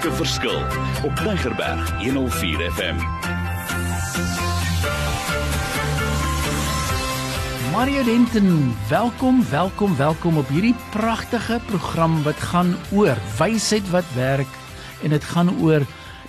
Maak 'n verskil op Neigerberg 104 FM. Mario Denton, welkom, welkom, welkom op hierdie pragtige program wat gaan oor wysheid wat werk en dit gaan oor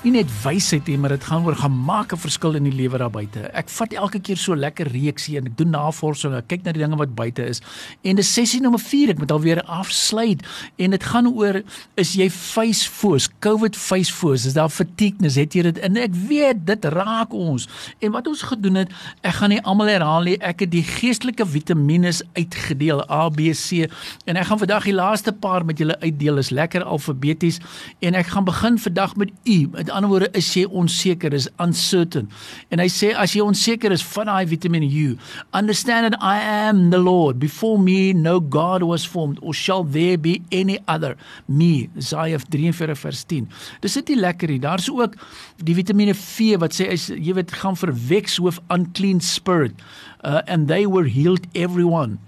nie net wysheid nie, maar dit gaan oor gemaak 'n verskil in die lewe daar buite. Ek vat elke keer so lekker reeksie en ek doen navorsing, ek kyk na die dinge wat buite is. En dis sessie nommer 4, ek moet alweer afsluit en dit gaan oor is jy facefoos, COVID facefoos, is daar fatigueness, het jy dit in? Ek weet dit raak ons. En wat ons gedoen het, ek gaan nie almal herhaal nie, ek het die geestelike vitamiene uitgedeel A, B, C en ek gaan vandag die laaste paar met julle uitdeel, is lekker alfabeties en ek gaan begin vandag met U, met ander woorde is jy onseker, is uncertain. En hy sê as jy onseker is van daai Vitamin U, understand that I am the Lord. Before me no God was formed or shall there be any other me. Isaiah 43 vers 10. Dis dit lekker hier. Daar's ook die Vitamiene V wat sê as jy weet gaan verweks hoof unclean spirit. Uh, and they were healed everyone.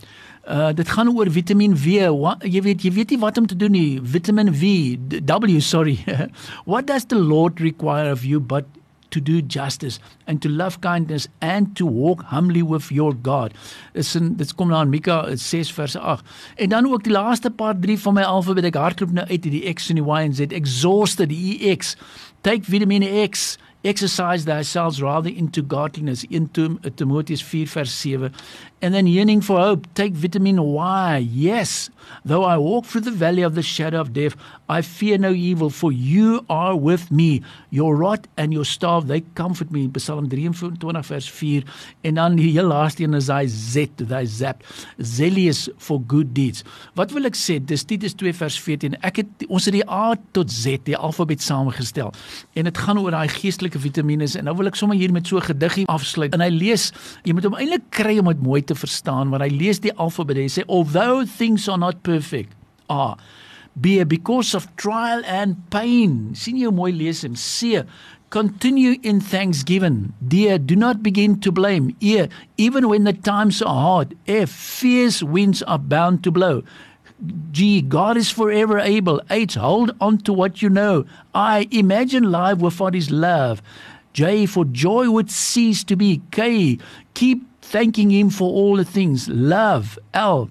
Uh dit gaan oor Vitamiin W. Wat, jy weet jy weet nie wat om te doen nie. Vitamin V, W, sorry. what does the Lord require of you but to do justice and to love kindness and to walk humbly with your God. Dis in dit kom na in Mika 6 vers 8. En dan ook die laaste paar 3 van my alfabet ek hardloop nou uit die X en die Y en Z. Exhausted, die EX. Take Vitamin X exercise thyself rather into godliness. Into Timotheus 4 verse 7 and then yearning for hope take vitamin Y. Yes though I walk through the valley of the shadow of death I fear no evil for you are with me. Your rod and your staff they comfort me. Psalm 23 vers 4 en dan die heel laaste een is hy Z hy zap zealous for good deeds. Wat wil ek sê? Dis Titus 2 vers 14 ek het ons het die A tot Z die alfabet saamgestel. En dit gaan oor daai geestelike belangrike vitamiene en nou wil ek sommer hier met so 'n gediggie afsluit. En hy lees, jy moet hom eintlik kry om dit mooi te verstaan, want hy lees die alfabet. Hy sê although things are not perfect, ah be because of trial and pain. sien jy mooi lees hom? C continue in thanksgiving. Dear, do not begin to blame. E even when the times are hard. F fierce winds are bound to blow. G, God is forever able. H, hold on to what you know. I, imagine life without His love. J, for joy would cease to be. K, keep thanking Him for all the things. Love. L,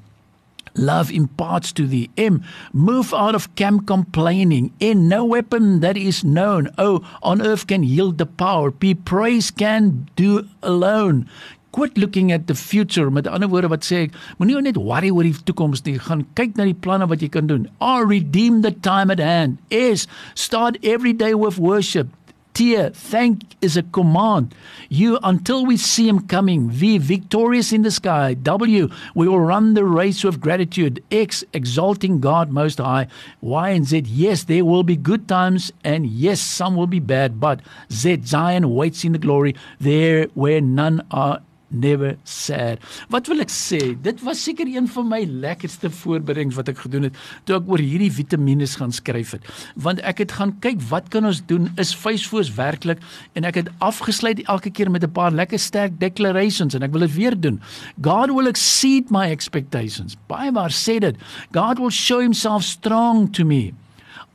love imparts to thee. M, move out of camp complaining. N, no weapon that is known. O, on earth can yield the power. P, praise can do alone. Quit looking at the future met ander woorde wat sê ek moenie net worry oor die toekoms nie gaan kyk na die planne wat jy kan doen or redeem the time at hand is start every day with worship Tear, thank is a command. You until we see him coming. V, victorious in the sky. W, we will run the race with gratitude. X, exalting God most high. Y and Z, yes, there will be good times and yes, some will be bad. But Z, Zion waits in the glory there where none are never sad. Wat wil ek sê? Dit was seker een van my lekkerste voorbereidings wat ek gedoen het toe ek oor hierdie vitamiene gaan skryf het. Want ek het gaan kyk wat kan ons doen? Is facefoos werklik? En ek het afgesluit elke keer met 'n paar lekker sterk declarations en ek wil dit weer doen. God will exceed my expectations. Baie waar sê dit. God will show himself strong to me.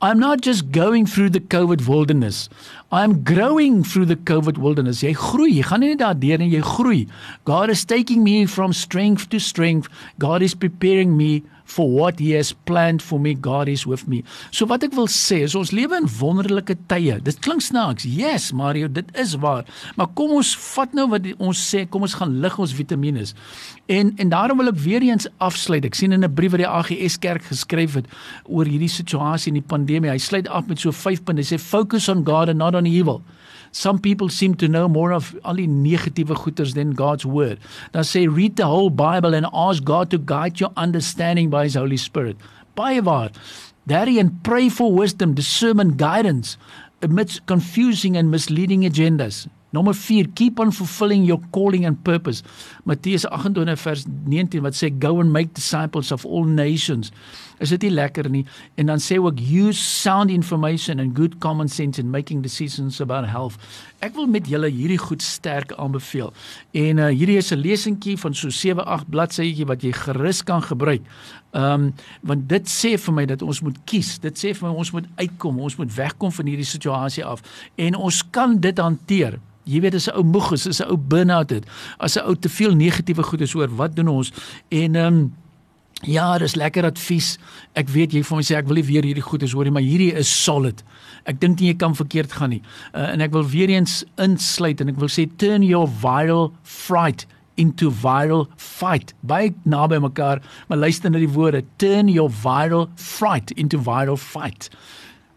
I'm not just going through the COVID wilderness. I'm growing through the COVID wilderness. Jy groei, jy gaan nie net daardeur nie, jy groei. God is taking me from strength to strength. God is preparing me for what he has planned for me God is with me. So wat ek wil sê is ons lewe in wonderlike tye. Dit klink snaaks. Yes, Mario, dit is waar. Maar kom ons vat nou wat ons sê, kom ons gaan lig ons vitamiene. En en daarom wil ek weer eens afsluit. Ek sien in 'n brief wat die AGS kerk geskryf het oor hierdie situasie in die pandemie. Hy sluit af met so 5 punte. Hy sê focus on God and not on evil. Some people seem to know more of al die negatiewe goeters than God's word. Dan sê read the whole Bible and ask God to guide your understanding by his Holy Spirit. Baie waar. Daarin pray for wisdom, discernment, guidance amidst confusing and misleading agendas. Nommer 4 keep on fulfilling your calling and purpose. Matteus 28 vers 19 wat sê go and make disciples of all nations. Is dit nie lekker nie? En dan sê ook use sound information and good common sense in making decisions about health. Ek wil met julle hierdie goed sterk aanbeveel. En uh hierdie is 'n lesentjie van so 7-8 bladsytjie wat jy gerus kan gebruik. Um want dit sê vir my dat ons moet kies. Dit sê vir my ons moet uitkom, ons moet wegkom van hierdie situasie af en ons kan dit hanteer. Jy weet as 'n ou moeg is, as 'n ou burn-out het, as 'n ou te veel negatiewe goed is oor wat doen ons? En um Ja, dis lekker advies. Ek weet jy vir my sê ek wil nie weer hierdie goedes hoor nie, maar hierdie is solid. Ek dink nie jy kan verkeerd gaan nie. Uh, en ek wil weer eens insluit en ek wil sê turn your viral fright into viral fight. Baie naby mekaar, maar luister na die woorde. Turn your viral fright into viral fight.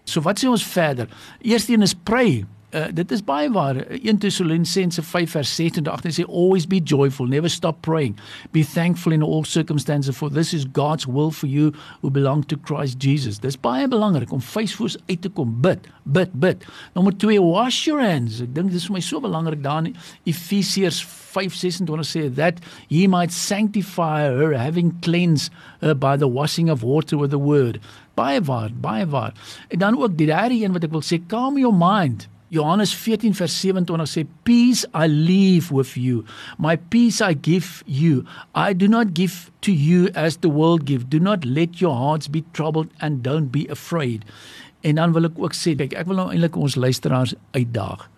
So wat sê ons verder? Eerstens is pray. Uh, dit is baie waar. 1 Tessalonisense 5 vers 7 tot 8 sê always be joyful never stop praying. Be thankful in all circumstances for this is God's will for you who belong to Christ Jesus. Dis baie belangrik om feesvoors uit te kom. Bid bid bid. Nommer 2 wash your hands. Ek dink dis vir my so belangrik daar in Efesiërs 5:26 sê that he might sanctify her having cleansed her by the washing of water with the word. Baie waar baie waar. En dan ook die derde een wat ek wil sê calm your mind Johannes 14 vers 27 sê peace I leave with you. My peace I give you. I do not give to you as the world give do not let your hearts be troubled and don't be afraid. En dan wil ek ook sê kyk ek wil nou eintlik ons luisteraars uitdaag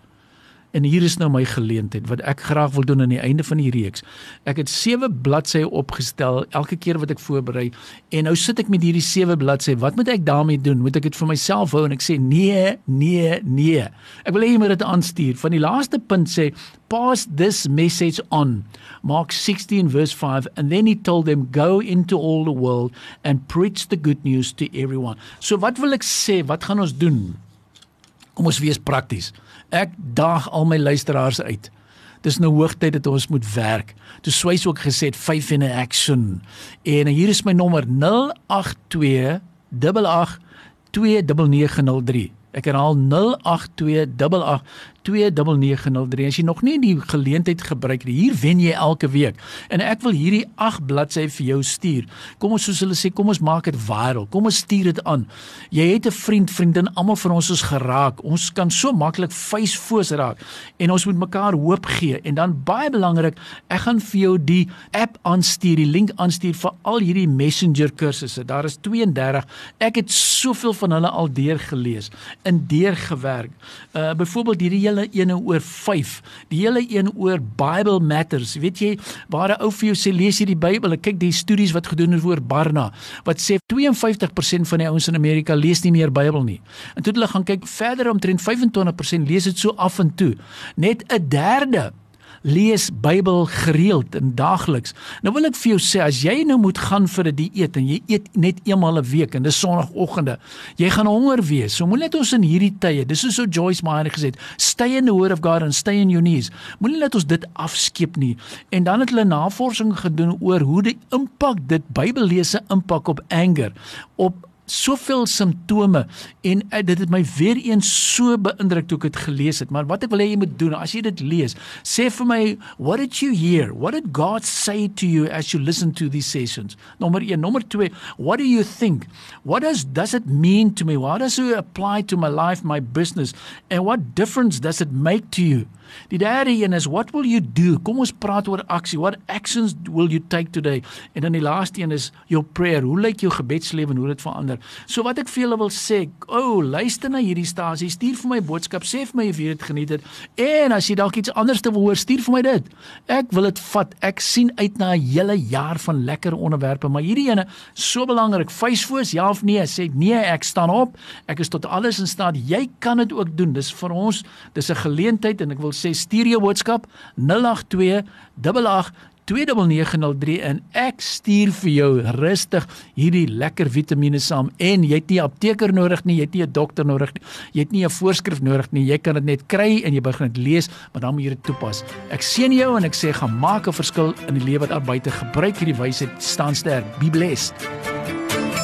En hier is nou my geleentheid wat ek graag wil doen aan die einde van die reeks. Ek het 7 bladsye opgestel elke keer wat ek voorberei en nou sit ek met hierdie 7 bladsye. Wat moet ek daarmee doen? Moet ek dit vir myself hou en ek sê nee, nee, nee. Ek wil hê jy moet dit aanstuur. Van die laaste punt sê pass this message on. Mark 16 verse 5 and then he told them go into all the world and preach the good news to everyone. So wat wil ek sê? Wat gaan ons doen? Kom ons wees prakties. Ek daag al my luisteraars uit. Dis nou hoogtyd dat ons moet werk. Toe Swys ook gesê het 5 in action. En hier is my nommer 082 88 29903. Ek herhaal 082 2903 as jy nog nie die geleentheid gebruik nie. Hier wen jy elke week. En ek wil hierdie 8 bladsye vir jou stuur. Kom ons soos hulle sê, kom ons maak dit viral. Kom ons stuur dit aan. Jy het 'n vriend, vriendin, almal van ons is geraak. Ons kan so maklik facefoos raak en ons moet mekaar hoop gee. En dan baie belangrik, ek gaan vir jou die app aanstuur, die link aanstuur vir al hierdie Messenger kursusse. Daar is 32. Ek het soveel van hulle al deurgelees, in deurgewerk. Uh byvoorbeeld hierdie hele ene oor 5, die hele een oor Bible Matters. Weet jy, waar 'n ou vir jou sê lees jy die Bybel, ek kyk die studies wat gedoen is oor Barna, wat sê 52% van die ouens in Amerika lees nie meer Bybel nie. En toe hulle gaan kyk verder omtrent 25% lees dit so af en toe. Net 'n derde lees Bybel gereeld en daagliks. Nou wil ek vir jou sê as jy nou moet gaan vir 'n die dieet en jy eet net eenmal 'n week en dis sonoggende, jy gaan honger wees. So moenie net ons in hierdie tye, dis is so Joyce Meyer gesê het, stay in the word of God and stay in your knees. Moenie net ons dit afskeep nie. En dan het hulle navorsing gedoen oor hoe die impak dit Bybellese impak op anger, op soveel simptome en uh, dit het my weer eens so beïndruk toe ek dit gelees het. Maar wat ek wil hê jy moet doen as jy dit lees sê vir my what did you hear? What did God say to you as you listen to these sessions? Nommer 1 nommer 2 what do you think? What does does it mean to me? What does it apply to my life my business? And what difference does it make to you Die derde een is what will you do? Kom ons praat oor aksie. What actions will you take today? En dan die laaste een is your prayer. Hoe lyk jou gebedslewe en hoe dit verander? So wat ek vir julle wil sê, o, oh, luister na hierdie stasie, stuur vir my boodskap, sê vir my of jy dit geniet het. En as jy dalk iets anders te wil hoor, stuur vir my dit. Ek wil dit vat. Ek sien uit na 'n hele jaar van lekker onderwerpe, maar hierdie ene so belangrik. Facefoos, ja of nee? Sê nee, ek staan op. Ek is tot alles in staat. Jy kan dit ook doen. Dis vir ons, dis 'n geleentheid en ek wil sê stuur jou boodskap 082 88 2903 en ek stuur vir jou rustig hierdie lekker vitamiene saam en jy het nie 'n apteker nodig nie, jy het nie 'n dokter nodig nie. Jy het nie 'n voorskrif nodig nie. Jy kan dit net kry en jy begin dit lees, maar dan moet jy dit toepas. Ek seën jou en ek sê gaan maak 'n verskil in die lewe daar buite gebruik hierdie wysheid staan sterk. Be blessed.